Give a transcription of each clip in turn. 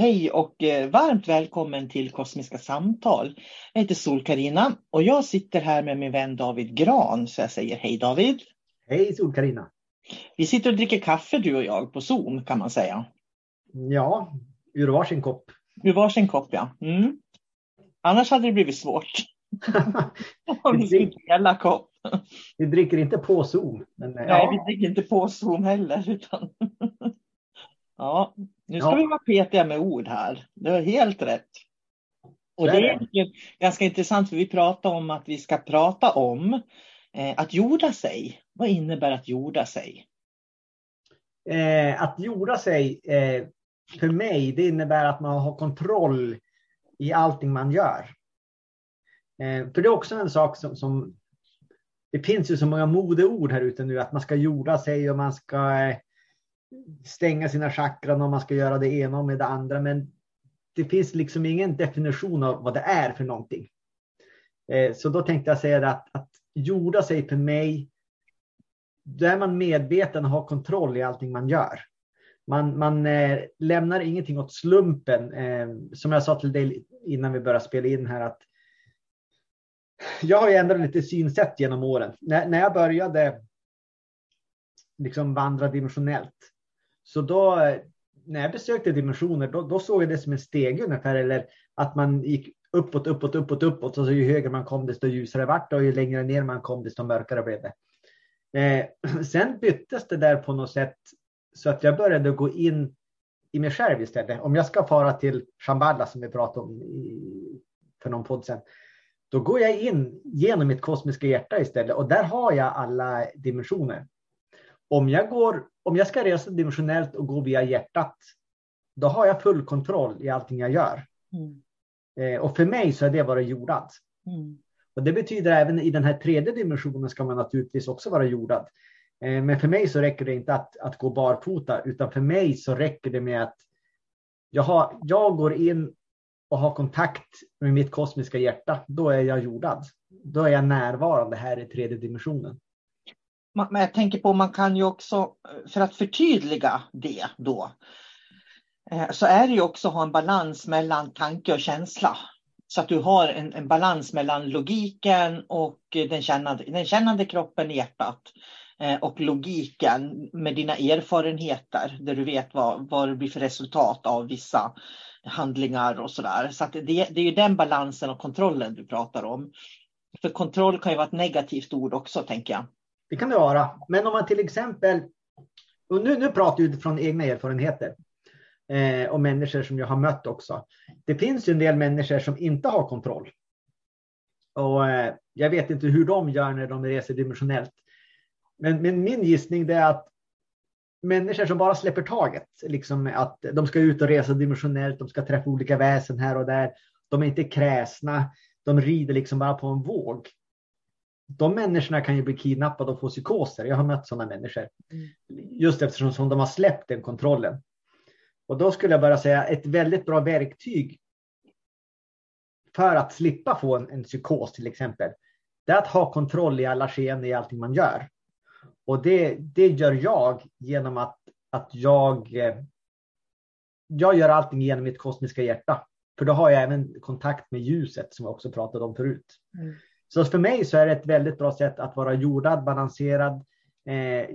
Hej och eh, varmt välkommen till Kosmiska samtal. Jag heter sol karina och jag sitter här med min vän David Gran så jag säger hej David. Hej sol karina Vi sitter och dricker kaffe du och jag på Zoom kan man säga. Ja, ur varsin kopp. Ur varsin kopp ja. Mm. Annars hade det blivit svårt. Om vi skulle dela kopp. Vi dricker inte på Zoom. Men, Nej, ja. vi dricker inte på Zoom heller. Utan ja, nu ska ja. vi vara petiga med ord här. Det är helt rätt. Och det är ganska intressant för vi pratar om att vi ska prata om eh, att jorda sig. Vad innebär att jorda sig? Eh, att jorda sig eh, för mig, det innebär att man har kontroll i allting man gör. Eh, för det är också en sak som, som, det finns ju så många modeord här ute nu att man ska jorda sig och man ska eh, stänga sina chakran och man ska göra det ena och med det andra. Men det finns liksom ingen definition av vad det är för någonting. Eh, så då tänkte jag säga att, att jorda sig för mig, då är man medveten och har kontroll i allting man gör. Man, man eh, lämnar ingenting åt slumpen. Eh, som jag sa till dig innan vi började spela in här att jag har ju ändrat lite synsätt genom åren. När, när jag började liksom vandra dimensionellt så då, eh, när jag besökte dimensioner, då, då såg jag det som en steg ungefär, eller att man gick uppåt, uppåt, uppåt, uppåt. Och så ju högre man kom, desto ljusare vart det och ju längre ner man kom, desto mörkare blev det. Eh, sen byttes det där på något sätt så att jag började gå in i mig själv istället. Om jag ska fara till Shambhala som vi pratade om i, för någon podd sen, då går jag in genom mitt kosmiska hjärta istället och där har jag alla dimensioner. Om jag, går, om jag ska resa dimensionellt och gå via hjärtat, då har jag full kontroll i allting jag gör. Mm. Eh, och för mig så är det vara jordad. Mm. Och det betyder även i den här tredje dimensionen ska man naturligtvis också vara jordad. Eh, men för mig så räcker det inte att, att gå barfota, utan för mig så räcker det med att jag, har, jag går in och har kontakt med mitt kosmiska hjärta, då är jag jordad. Då är jag närvarande här i tredje dimensionen. Men jag tänker på, man kan ju också, eh, för att förtydliga det då, eh, så är det ju också att ha en balans mellan tanke och känsla. Så att du har en, en balans mellan logiken och eh, den kännande, den kännande kroppen i hjärtat och logiken med dina erfarenheter där du vet vad, vad det blir för resultat av vissa handlingar och sådär. Så att det, det är ju den balansen och kontrollen du pratar om. För kontroll kan ju vara ett negativt ord också, tänker jag. Det kan det vara. Men om man till exempel, och nu, nu pratar jag utifrån egna erfarenheter eh, och människor som jag har mött också. Det finns ju en del människor som inte har kontroll. Och eh, jag vet inte hur de gör när de reser dimensionellt. Men, men min gissning är att människor som bara släpper taget, liksom att de ska ut och resa dimensionellt, de ska träffa olika väsen här och där. De är inte kräsna, de rider liksom bara på en våg. De människorna kan ju bli kidnappade och få psykoser. Jag har mött sådana människor. Mm. Just eftersom de har släppt den kontrollen. Och då skulle jag bara säga ett väldigt bra verktyg för att slippa få en, en psykos till exempel. Det är att ha kontroll i alla skeenden i allting man gör. Och det, det gör jag genom att, att jag, eh, jag gör allting genom mitt kosmiska hjärta. För då har jag även kontakt med ljuset som jag också pratade om förut. Mm. Så för mig så är det ett väldigt bra sätt att vara jordad, balanserad. Eh,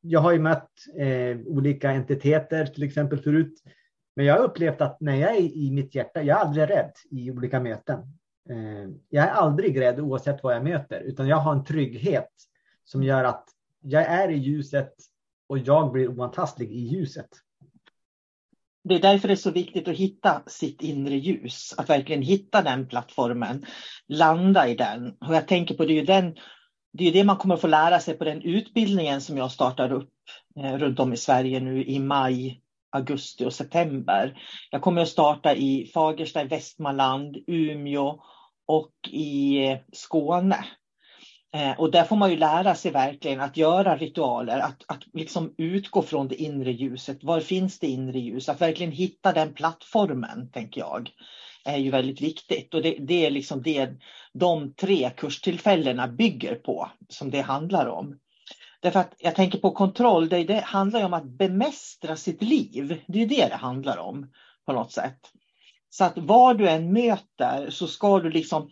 jag har ju mött eh, olika entiteter till exempel förut. Men jag har upplevt att när jag är i mitt hjärta, jag är aldrig rädd i olika möten. Eh, jag är aldrig rädd oavsett vad jag möter, utan jag har en trygghet som gör att jag är i ljuset och jag blir oantastlig i ljuset. Det är därför det är så viktigt att hitta sitt inre ljus, att verkligen hitta den plattformen, landa i den. Och jag tänker på det är ju den, det är det man kommer få lära sig på den utbildningen som jag startar upp eh, runt om i Sverige nu i maj, augusti och september. Jag kommer att starta i Fagersta i Västmanland, Umeå och i eh, Skåne Eh, och där får man ju lära sig verkligen att göra ritualer, att, att liksom utgå från det inre ljuset. Var finns det inre ljus? Att verkligen hitta den plattformen, tänker jag, är ju väldigt viktigt. Och det, det är liksom det de tre kurstillfällena bygger på, som det handlar om. Därför att jag tänker på kontroll, det, det handlar om att bemästra sitt liv. Det är det det handlar om på något sätt. Så att var du än möter så ska du liksom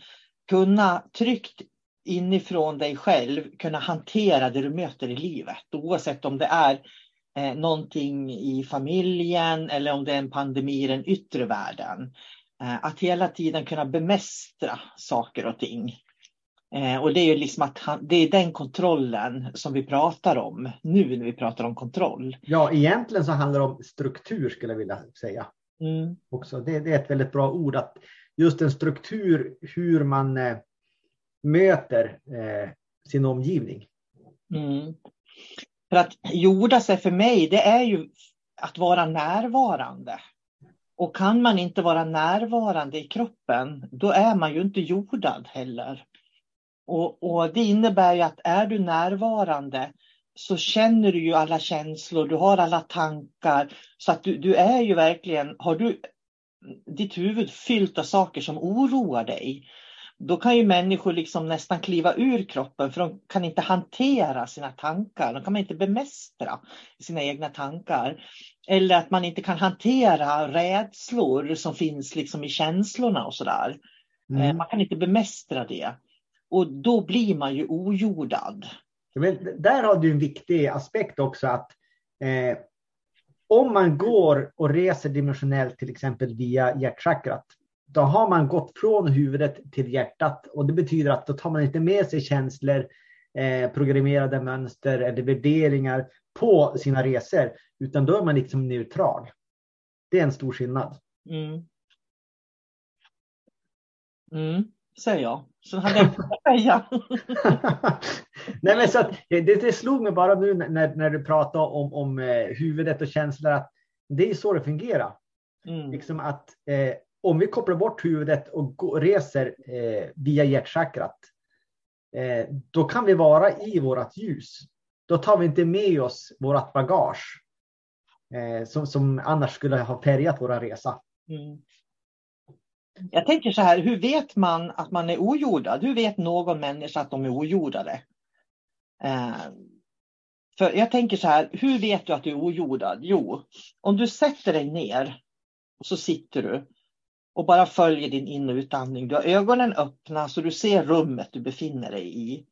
kunna tryggt inifrån dig själv kunna hantera det du möter i livet. Oavsett om det är eh, någonting i familjen eller om det är en pandemi i den yttre världen. Eh, att hela tiden kunna bemästra saker och ting. Eh, och det är ju liksom att han, det är den kontrollen som vi pratar om nu när vi pratar om kontroll. Ja, egentligen så handlar det om struktur skulle jag vilja säga. Mm. Också. Det, det, är ett väldigt bra ord att just en struktur hur man möter eh, sin omgivning. Mm. För att jorda sig för mig, det är ju att vara närvarande. Och kan man inte vara närvarande i kroppen, då är man ju inte jordad heller. Och, och det innebär ju att är du närvarande så känner du ju alla känslor, du har alla tankar. Så att du, du är ju verkligen, har du ditt huvud fyllt av saker som oroar dig, då kan ju människor liksom nästan kliva ur kroppen för de kan inte hantera sina tankar. De kan man inte bemästra sina egna tankar. Eller att man inte kan hantera rädslor som finns liksom i känslorna och sådär. Mm. Eh, man kan inte bemästra det. Och då blir man ju ojordad. Men där har du en viktig aspekt också att eh, om man går och reser dimensionellt till exempel via hjärtchakrat då har man gått från huvudet till hjärtat och det betyder att då tar man inte med sig känslor, eh, programmerade mönster eller värderingar på sina resor, utan då är man liksom neutral. Det är en stor skillnad. Mm. Mm, säger jag. Så hade jag säga. Nej, men så att, det, det slog mig bara nu när, när du pratade om, om eh, huvudet och känslor att det är så det fungerar. Mm. Liksom att eh, om vi kopplar bort huvudet och reser eh, via hjärtchakrat, eh, då kan vi vara i vårt ljus. Då tar vi inte med oss vårt bagage eh, som, som annars skulle ha färgat vår resa. Mm. Jag tänker så här, hur vet man att man är ojordad? Hur vet någon människa att de är ojordade? Eh, för jag tänker så här, hur vet du att du är ojordad? Jo, om du sätter dig ner och så sitter du och bara följer din in och utandning. Du har ögonen öppna så du ser rummet du befinner dig i.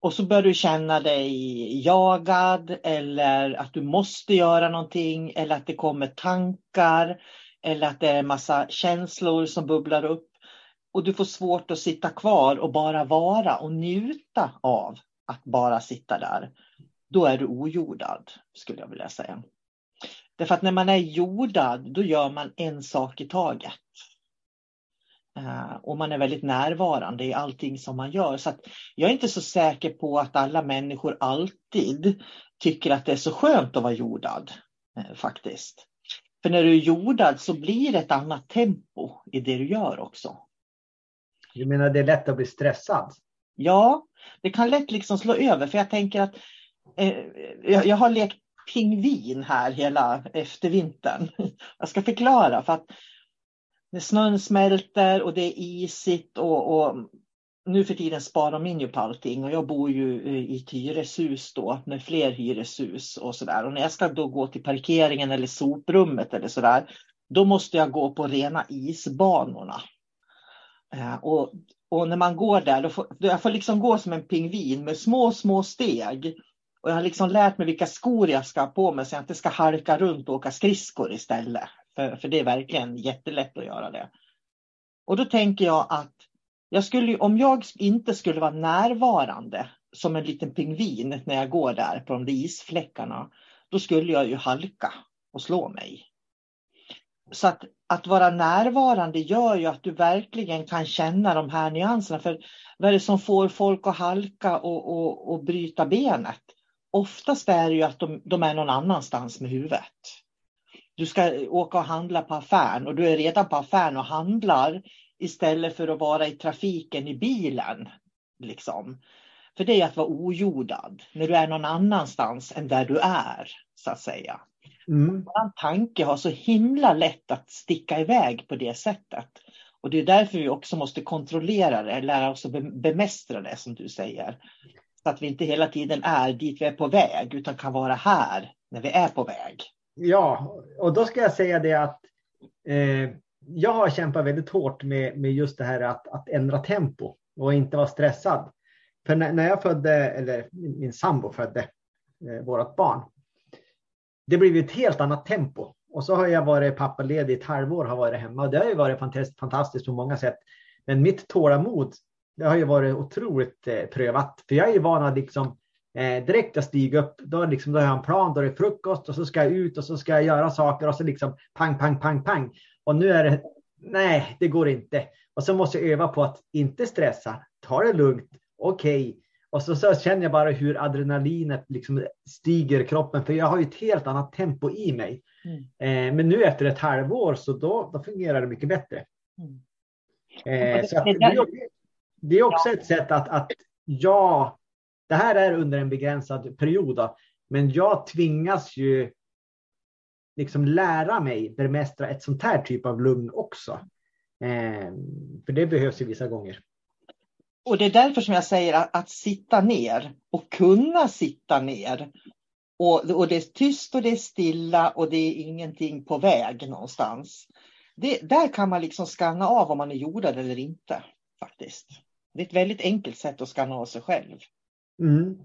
Och så börjar du känna dig jagad eller att du måste göra någonting eller att det kommer tankar eller att det är en massa känslor som bubblar upp. Och du får svårt att sitta kvar och bara vara och njuta av att bara sitta där. Då är du ojordad, skulle jag vilja säga. Därför att när man är jordad, då gör man en sak i taget. Uh, och man är väldigt närvarande i allting som man gör. Så jag är inte så säker på att alla människor alltid tycker att det är så skönt att vara jordad. Uh, faktiskt. För när du är jordad så blir det ett annat tempo i det du gör också. Du menar det är lätt att bli stressad? Ja, det kan lätt liksom slå över. För jag tänker att uh, jag, jag har lekt pingvin här hela eftervintern. Jag ska förklara. för att när snön smälter och det är isigt och, och nu för tiden sparar man ju på allting och jag bor ju eh, i ett hyreshus då med fler hyreshus och sådär. Och när jag ska då gå till parkeringen eller soprummet eller sådär, då måste jag gå på rena isbanorna. Eh, och, och när man går där, då får, jag får liksom gå som en pingvin med små, små steg. Och jag har liksom lärt mig vilka skor jag ska ha på mig så jag inte ska halka runt och åka skridskor istället. För, för det är verkligen jättelätt att göra det. Och då tänker jag att jag skulle, om jag inte skulle vara närvarande som en liten pingvin när jag går där på de där isfläckarna, då skulle jag ju halka och slå mig. Så att, att vara närvarande gör ju att du verkligen kan känna de här nyanserna. För vad är det som får folk att halka och, och, och bryta benet? Oftast är det ju att de, de är någon annanstans med huvudet du ska åka och handla på affären och du är redan på affären och handlar istället för att vara i trafiken i bilen. Liksom. För det är att vara ojordad när du är någon annanstans än där du är, så att säga. Mm. Vår tanke har så himla lätt att sticka iväg på det sättet. Och det är därför vi också måste kontrollera det, lära oss att bemästra det som du säger. Så att vi inte hela tiden är dit vi är på väg, utan kan vara här när vi är på väg. Ja, och då ska jag säga det att eh, jag har kämpat väldigt hårt med, med just det här att, att ändra tempo och inte vara stressad. För när, när jag födde, eller min, min sambo födde eh, vårt barn, det blev ett helt annat tempo. Och så har jag varit pappaledig ett halvår, har varit hemma och det har ju varit fantastiskt, fantastiskt på många sätt. Men mitt tålamod, det har ju varit otroligt eh, prövat. För jag är ju van att liksom Eh, direkt jag stiger upp, då, liksom, då har jag en plan, då är det frukost och så ska jag ut och så ska jag göra saker och så liksom pang, pang, pang, pang. Och nu är det, nej, det går inte. Och så måste jag öva på att inte stressa, ta det lugnt, okej. Okay. Och så, så, känner jag bara hur adrenalinet liksom stiger i kroppen, för jag har ju ett helt annat tempo i mig. Mm. Eh, men nu efter ett halvår så då, då fungerar det mycket bättre. Mm. Eh, så det, är, det, är också ett sätt att, att ja, det här är under en begränsad period, då, men jag tvingas ju liksom lära mig bemästra ett sånt här typ av lugn också. Eh, för det behövs ju vissa gånger. Och det är därför som jag säger att, att sitta ner och kunna sitta ner. Och, och det är tyst och det är stilla och det är ingenting på väg någonstans. Det, där kan man liksom skanna av om man är jordad eller inte. faktiskt. Det är ett väldigt enkelt sätt att skanna av sig själv. Mm.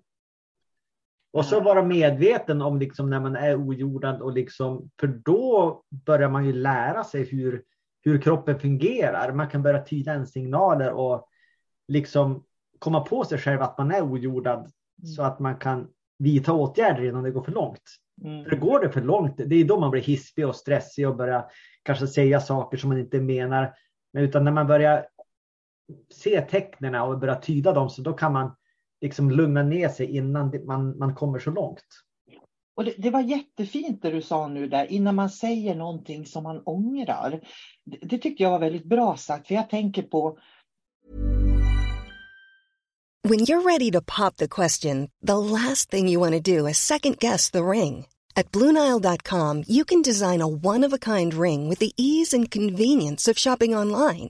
Och så vara medveten om liksom när man är ojordad och liksom, för då börjar man ju lära sig hur, hur kroppen fungerar. Man kan börja tyda en signaler och liksom komma på sig själv att man är ojordad mm. så att man kan vidta åtgärder innan det går för långt. Mm. För går det för långt, det är då man blir hispig och stressig och börjar kanske säga saker som man inte menar. Men utan när man börjar se tecknen och börjar tyda dem så då kan man liksom lugna ner sig innan man, man kommer så långt. Och det, det, var jättefint det du sa nu där, innan man säger någonting som man ångrar. Det, det tyckte jag var väldigt bra sagt, för jag tänker på When you're ready to pop the question, the last thing you want to do is second guess the ring. At Bluenile.com, you can design a one of a kind ring with the ease and convenience of shopping online.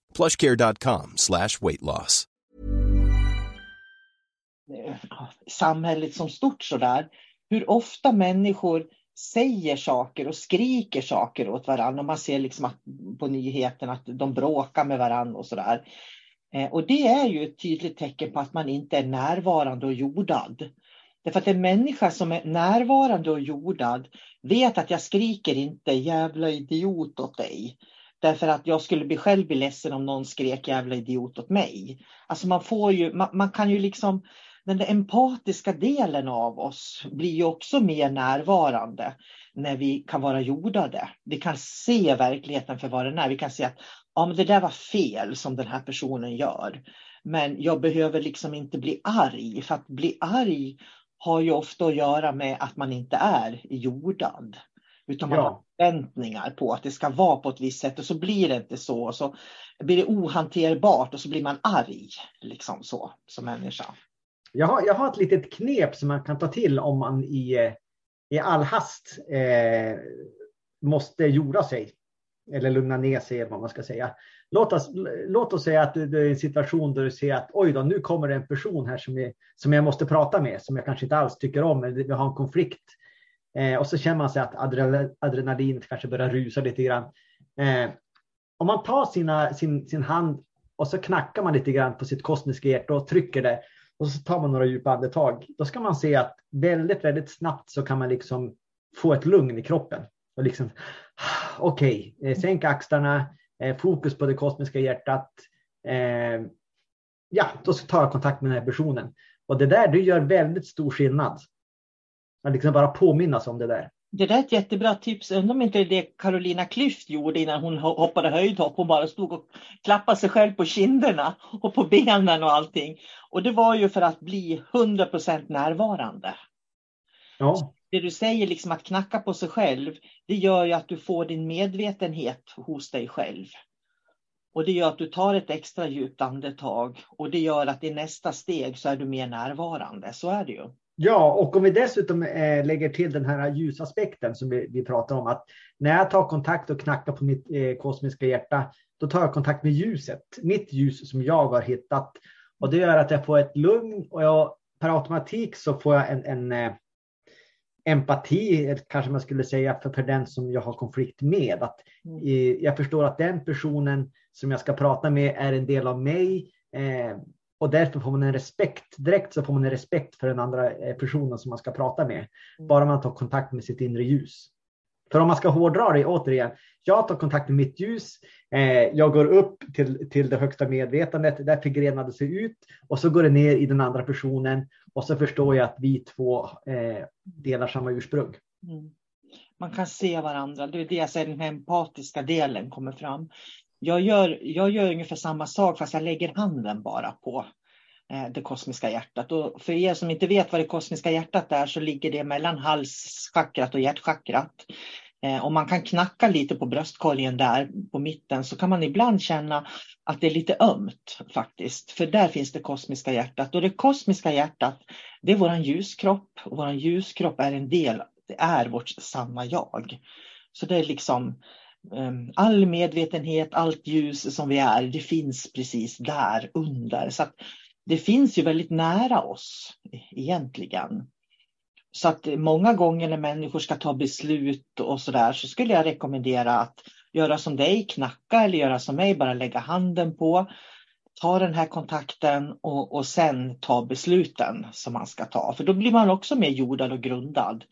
plushcare.com slash weight loss. Samhället som stort sådär. Hur ofta människor säger saker och skriker saker åt varandra. Och man ser liksom att, på nyheterna att de bråkar med varandra och sådär. Eh, och det är ju ett tydligt tecken på att man inte är närvarande och jordad. Därför att en människa som är närvarande och jordad vet att jag skriker inte jävla idiot åt dig. Därför att jag skulle bli själv bli ledsen om någon skrek jävla idiot åt mig. Alltså man får ju, man, man kan ju liksom, den där empatiska delen av oss blir ju också mer närvarande när vi kan vara jordade. Vi kan se verkligheten för vad den är. Vi kan se att ja, men det där var fel som den här personen gör. Men jag behöver liksom inte bli arg, för att bli arg har ju ofta att göra med att man inte är jordad. Utan man ja. har förväntningar på att det ska vara på ett visst sätt och så blir det inte så. Och så blir det ohanterbart och så blir man arg liksom så som människa. Jag har, jag har ett litet knep som man kan ta till om man i, i all hast eh, måste jorda sig. Eller lugna ner sig, vad man ska säga. Låt oss, låt oss säga att du, du är i en situation där du ser att oj då, nu kommer det en person här som, är, som jag måste prata med, som jag kanske inte alls tycker om, eller vi har en konflikt. Eh, och så känner man sig att adrenalinet kanske börjar rusa lite grann. Eh, om man tar sina, sin, sin hand och så knackar man lite grann på sitt kosmiska hjärta och trycker det och så tar man några djupa andetag. Då ska man se att väldigt, väldigt snabbt så kan man liksom få ett lugn i kroppen. Och liksom, Okej, okay, eh, sänk axlarna, eh, fokus på det kosmiska hjärtat. Eh, ja, då tar jag kontakt med den här personen. Och det där det gör väldigt stor skillnad. Att liksom bara påminnas om det där. Det där är ett jättebra tips. Undrar om inte det Carolina Klüft gjorde innan hon hoppade höjdhopp. Hon bara stod och klappade sig själv på kinderna och på benen och allting. Och det var ju för att bli 100% närvarande. Ja. Det du säger, liksom att knacka på sig själv, det gör ju att du får din medvetenhet hos dig själv. Och det gör att du tar ett extra djupt andetag och det gör att i nästa steg så är du mer närvarande. Så är det ju. Ja, och om vi dessutom eh, lägger till den här ljusaspekten som vi, vi pratar om, att när jag tar kontakt och knackar på mitt eh, kosmiska hjärta, då tar jag kontakt med ljuset, mitt ljus som jag har hittat. Och det gör att jag får ett lugn och jag, per automatik så får jag en, en eh, empati, kanske man skulle säga, för, för den som jag har konflikt med. Att, mm. eh, jag förstår att den personen som jag ska prata med är en del av mig. Och därför får man en respekt, direkt så får man en respekt för den andra eh, personen som man ska prata med. Mm. Bara man tar kontakt med sitt inre ljus. För om man ska hårdra det återigen, jag tar kontakt med mitt ljus, eh, jag går upp till, till det högsta medvetandet, där förgrenar det sig ut och så går det ner i den andra personen och så förstår jag att vi två eh, delar samma ursprung. Mm. Man kan se varandra, det är det jag säger, den empatiska delen kommer fram. Jag gör, jag gör ungefär samma sak fast jag lägger handen bara på eh, det kosmiska hjärtat. Och för er som inte vet vad det kosmiska hjärtat är så ligger det mellan halschakrat och hjärtchakrat. Eh, Om man kan knacka lite på bröstkorgen där på mitten så kan man ibland känna att det är lite ömt faktiskt. För där finns det kosmiska hjärtat. Och det kosmiska hjärtat det är våran ljuskropp. Och våran ljuskropp är en del, det är vårt sanna jag. Så det är liksom Ehm, all medvetenhet, allt ljus som vi är, det finns precis där under. Så det finns ju väldigt nära oss egentligen. Så att många gånger när människor ska ta beslut och så där, så skulle jag rekommendera att göra som dig, knacka eller göra som mig, bara lägga handen på. Ta den här kontakten och, och sen ta besluten som man ska ta. För då blir man också mer jordad och grundad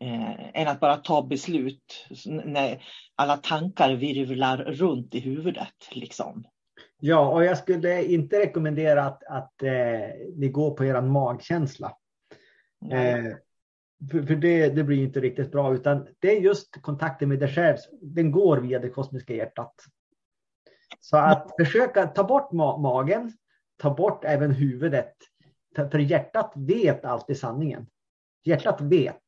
eh, än att bara ta beslut när alla tankar virvlar runt i huvudet. Liksom. Ja, och jag skulle inte rekommendera att, att eh, ni går på er magkänsla. Eh, för, för det, det, blir inte riktigt bra, utan det är just kontakten med dig själv. Den går via det kosmiska hjärtat. Så att försöka ta bort ma magen, ta bort även huvudet. För hjärtat vet alltid sanningen. Hjärtat vet.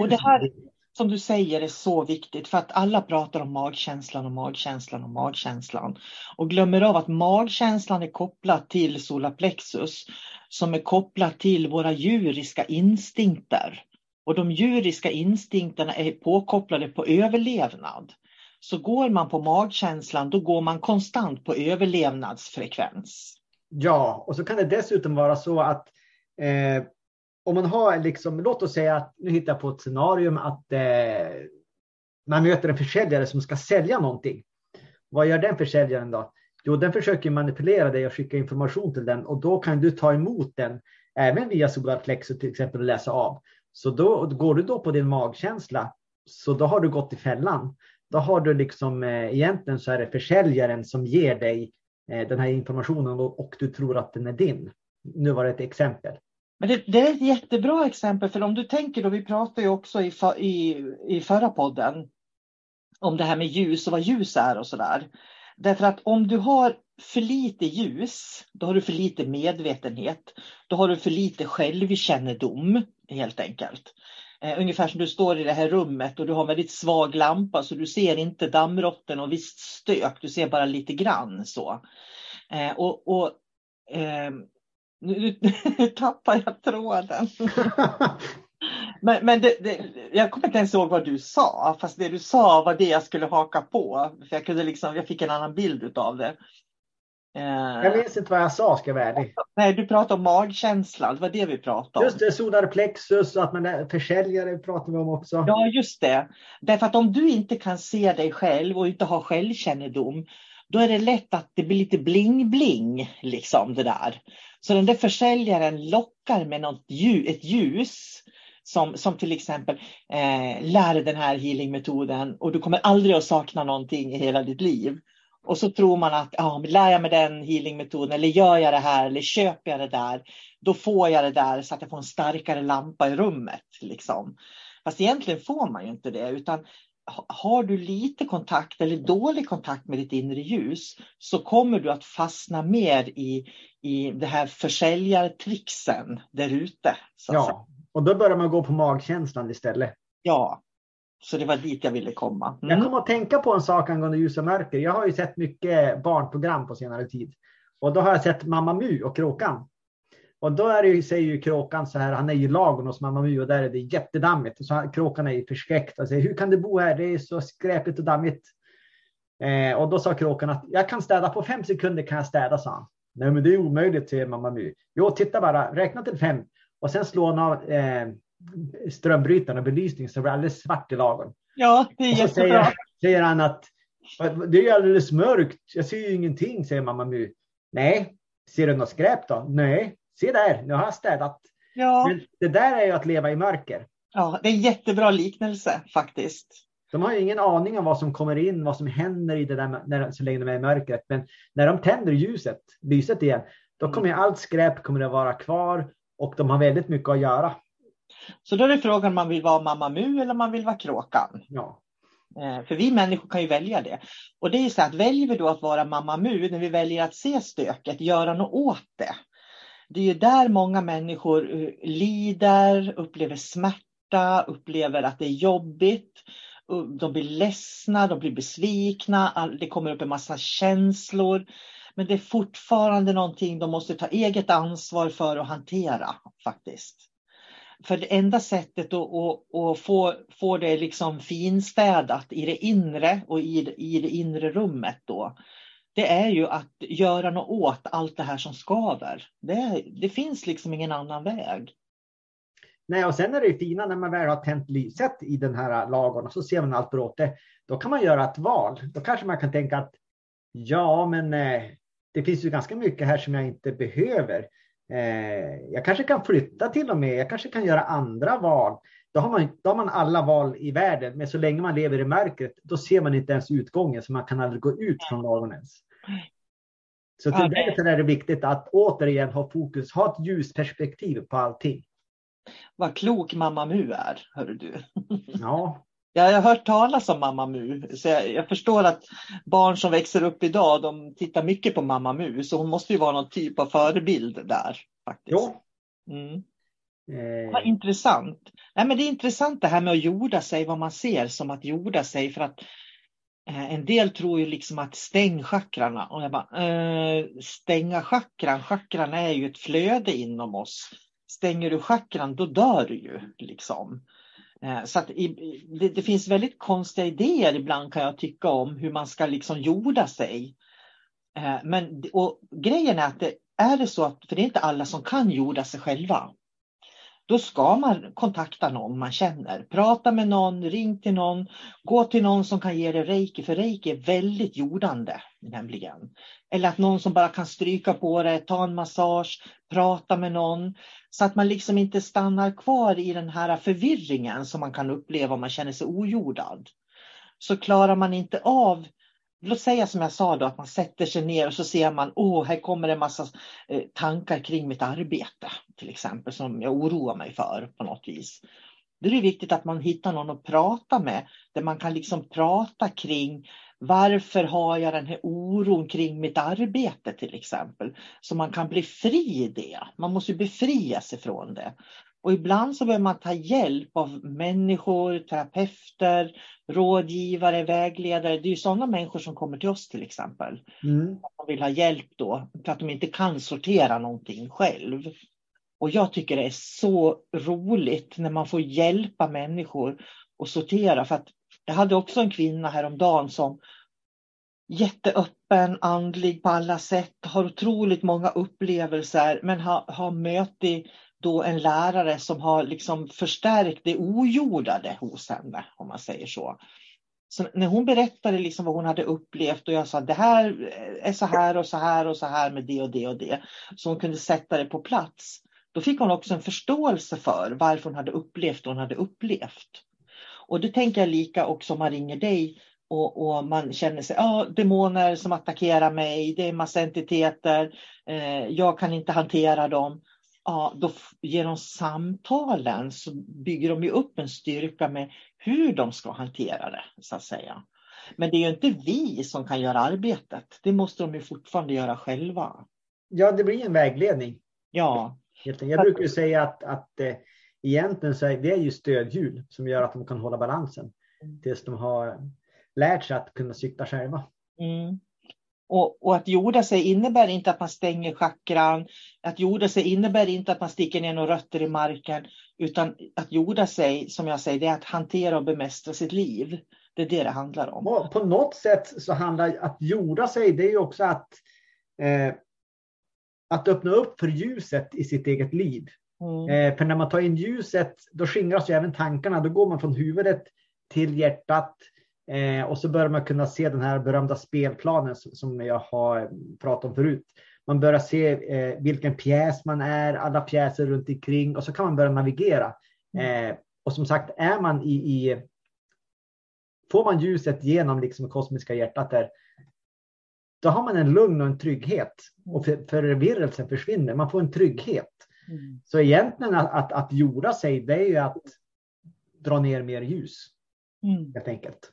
Och det här, som du säger, är så viktigt för att alla pratar om magkänslan och magkänslan och magkänslan och glömmer av att magkänslan är kopplad till solarplexus som är kopplad till våra djuriska instinkter. Och de djuriska instinkterna är påkopplade på överlevnad. Så går man på magkänslan, då går man konstant på överlevnadsfrekvens. Ja, och så kan det dessutom vara så att eh, om man har liksom, låt oss säga att, nu hittar jag på ett scenarium att eh, man möter en försäljare som ska sälja någonting. Vad gör den försäljaren då? Jo, den försöker manipulera dig och skicka information till den och då kan du ta emot den även via Solarplexus till exempel och läsa av. Så då går du då på din magkänsla så då har du gått i fällan. Då har du liksom eh, egentligen så är det försäljaren som ger dig eh, den här informationen och, och du tror att den är din. Nu var det ett exempel. Men det, det, är ett jättebra exempel, för om du tänker då, vi pratade ju också i, i, i förra podden om det här med ljus och vad ljus är och sådär. Därför att om du har för lite ljus, då har du för lite medvetenhet. Då har du för lite självkännedom helt enkelt. Eh, ungefär som du står i det här rummet och du har väldigt svag lampa så du ser inte dammrotten och visst stök, du ser bara lite grann så. Eh, och, och eh, nu, nu tappar jag tråden. men men det, det, jag kommer inte ens ihåg vad du sa, fast det du sa var det jag skulle haka på. För jag, kunde liksom, jag fick en annan bild av det. Eh, jag minns inte vad jag sa, ska jag vara ärlig. Nej, du pratade om magkänslan, det var det vi pratade om. Just det, solarplexus och att man är försäljare pratar vi om också. Ja, just det. Därför att om du inte kan se dig själv och inte har självkännedom, då är det lätt att det blir lite bling-bling, liksom det där. Så den där försäljaren lockar med något ljus, ett ljus som, som till exempel eh, lär den här healingmetoden och du kommer aldrig att sakna någonting i hela ditt liv. Och så tror man att ja, lär jag mig den healingmetoden eller gör jag det här eller köper jag det där, då får jag det där så att jag får en starkare lampa i rummet. Liksom. Fast egentligen får man ju inte det, utan har du lite kontakt eller dålig kontakt med ditt inre ljus så kommer du att fastna mer i, i det här försäljartrixen där ute. Ja, och då börjar man gå på magkänslan istället. Ja, så det var dit jag ville komma. Mm. Jag kommer att tänka på en sak angående ljus och mörker. Jag har ju sett mycket barnprogram på senare tid. Och då har jag sett Mamma Mu och Kråkan. Och då är det, säger ju kråkan så här, han är i lagen hos Mamma Mu och där är det jättedammigt. Så kråkan är ju förskräckt och säger, hur kan du bo här? Det är så skräpigt och dammigt. Eh, och då sa kråkan att jag kan städa på fem sekunder kan jag städa, sa han. Nej, men det är omöjligt, säger Mamma Mu. Jo, titta bara, räkna till fem och sen slå han av eh, strömbrytaren och belysningen så det blir alldeles svart i lagen. Ja, det är jättebra. Säger, säger han att det är ju alldeles mörkt. Jag ser ju ingenting, säger Mamma Mu. Nej, ser du något skräp då? Nej, se där, nu har jag städat. Ja. Men det där är ju att leva i mörker. Ja, det är en jättebra liknelse faktiskt. De har ju ingen aning om vad som kommer in, vad som händer i det där när, så länge de är i mörkret. Men när de tänder ljuset, lyset igen, då kommer mm. allt skräp kommer att vara kvar och de har väldigt mycket att göra. Så då är det frågan om man vill vara Mamma Mu eller om man vill vara Kråkan. Ja. Eh, för vi människor kan ju välja det. Och det är så att väljer vi då att vara Mamma Mu, när vi väljer att se stöket, göra något åt det. Det är ju där många människor eh, lider, upplever smärta, upplever att det är jobbigt. De blir ledsna, de blir besvikna, det kommer upp en massa känslor. Men det är fortfarande någonting de måste ta eget ansvar för att hantera faktiskt. För det enda sättet att, att, att, få, få det liksom finstädat i det inre och i, i det inre rummet då, det är ju att göra något åt allt det här som skaver. Det, det finns liksom ingen annan väg. Nej, och sen är det fina när man väl har tänt lyset i den här lagen och så ser man allt bråte. Då kan man göra ett val. Då kanske man kan tänka att ja, men eh, det finns ju ganska mycket här som jag inte behöver. Eh, jag kanske kan flytta till och med. Jag kanske kan göra andra val. Då har, man, då har man alla val i världen, men så länge man lever i mörkret, då ser man inte ens utgången, så man kan aldrig gå ut från lagen ens. Så till okay. därför är det viktigt att återigen ha fokus, ha ett ljusperspektiv på allting. Vad klok mamma Mu är, hörru du. Ja. Jag har hört talas om Mamma Mu, så jag, jag, förstår att barn som växer upp idag, de tittar mycket på Mamma Mu, så hon måste ju vara någon typ av förebild där. faktiskt. Jo. Mm. Eh. Vad intressant. Nej, men det är intressant det här med att jorda sig, vad man ser som att jorda sig, för att eh, en del tror ju liksom att stäng chakrarna. Och jag bara, eh, stänga chakran, chakran är ju ett flöde inom oss. Stänger du chakran, då dör du ju. Liksom. Eh, så att det, det, finns väldigt konstiga idéer ibland kan jag tycka om hur man ska liksom jorda sig. Eh, men och grejen är att det är det så att, för det är inte alla som kan jorda sig själva. Då ska man kontakta någon man känner. Prata med någon, ring till någon, gå till någon som kan ge dig reiki, för reiki är väldigt jordande nämligen. Eller att någon som bara kan stryka på det, ta en massage, prata med någon. Så att man liksom inte stannar kvar i den här förvirringen som man kan uppleva om man känner sig ojordad. Så klarar man inte av Låt säga som jag sa då att man sätter sig ner och så ser man, åh, här kommer en massa eh, tankar kring mitt arbete till exempel som jag oroar mig för på något vis. Då är det viktigt att man hittar någon att prata med där man kan liksom prata kring varför har jag den här oron kring mitt arbete till exempel? Så man kan bli fri i det. Man måste befria sig från det. Och ibland så behöver man ta hjälp av människor, terapeuter, rådgivare, vägledare. Det är ju sådana människor som kommer till oss till exempel. Mm. De vill ha hjälp då för att de inte kan sortera någonting själv. Och jag tycker det är så roligt när man får hjälpa människor att sortera. För att jag hade också en kvinna häromdagen som jätteöppen, andlig på alla sätt, har otroligt många upplevelser men har, har mötit då en lärare som har liksom förstärkt det ogjordade hos henne, om man säger så. Så när hon berättade liksom vad hon hade upplevt och jag sa det här är så här och så här och så här med det och det och det. Så hon kunde sätta det på plats. Då fick hon också en förståelse för varför hon hade upplevt det hon hade upplevt. Och det tänker jag lika också om man ringer dig och, och man känner sig, ja, demoner som attackerar mig, det är massa entiteter, eh, jag kan inte hantera dem ja, då genom samtalen så bygger de ju upp en styrka med hur de ska hantera det, så att säga. Men det är ju inte vi som kan göra arbetet. Det måste de ju fortfarande göra själva. Ja, det blir en vägledning. Ja. Jag brukar säga att, att eh, egentligen så är är ju stödhjul som gör att de kan hålla balansen mm. tills de har lärt sig att kunna cykla själva. Mm. Och, och, att jorda sig innebär inte att man stänger chakran. Att jorda sig innebär inte att man sticker ner några rötter i marken. Utan att jorda sig, som jag säger, det är att hantera och bemästra sitt liv. Det är det det handlar om. På något sätt så handlar att jorda sig, det är ju också att, eh, att öppna upp för ljuset i sitt eget liv. Mm. Eh, för när man tar in ljuset, då skingras ju även tankarna. Då går man från huvudet till hjärtat Eh, och så börjar man kunna se den här berömda spelplanen som jag har pratat om förut. Man börjar se eh, vilken pjäs man är, alla pjäser runt omkring och så kan man börja navigera. Mm. Eh, och som sagt, är man i, i får man ljuset genom liksom kosmiska hjärtat där, då har man en lugn och en trygghet och för, förvirrelsen försvinner. Man får en trygghet. Mm. Så egentligen att, att, att jorda sig, det är ju att dra ner mer ljus. Mm. Helt enkelt.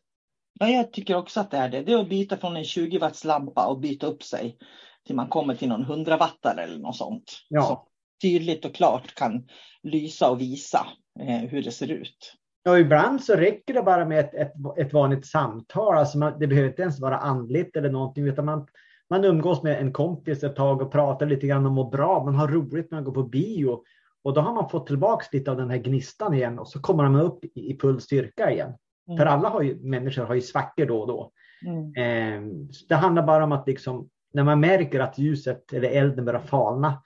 Ja, jag tycker också att det är det. Det är att byta från en 20 watts lampa och byta upp sig till man kommer till någon 100 wattare eller något sånt. Ja. Så tydligt och klart kan lysa och visa eh, hur det ser ut. Ja, ibland så räcker det bara med ett, ett, ett vanligt samtal. Alltså man, det behöver inte ens vara andligt eller någonting, utan man, man umgås med en kompis ett tag och pratar lite grann om att må bra. Man har roligt när man går på bio och då har man fått tillbaka lite av den här gnistan igen och så kommer man upp i, i full styrka igen. Mm. För alla har ju, människor har ju svackor då och då. Mm. Eh, det handlar bara om att liksom, när man märker att ljuset eller elden börjar falna,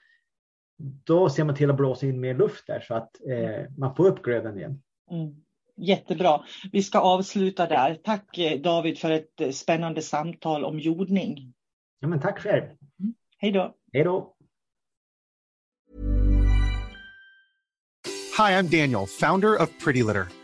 då ser man till att blåsa in mer luft där så att eh, man får upp glöden igen. Mm. Jättebra. Vi ska avsluta där. Tack eh, David för ett eh, spännande samtal om jordning. Ja, men tack själv. Mm. Hej då. Hej då. Hi, I'm Daniel, founder of Pretty Litter.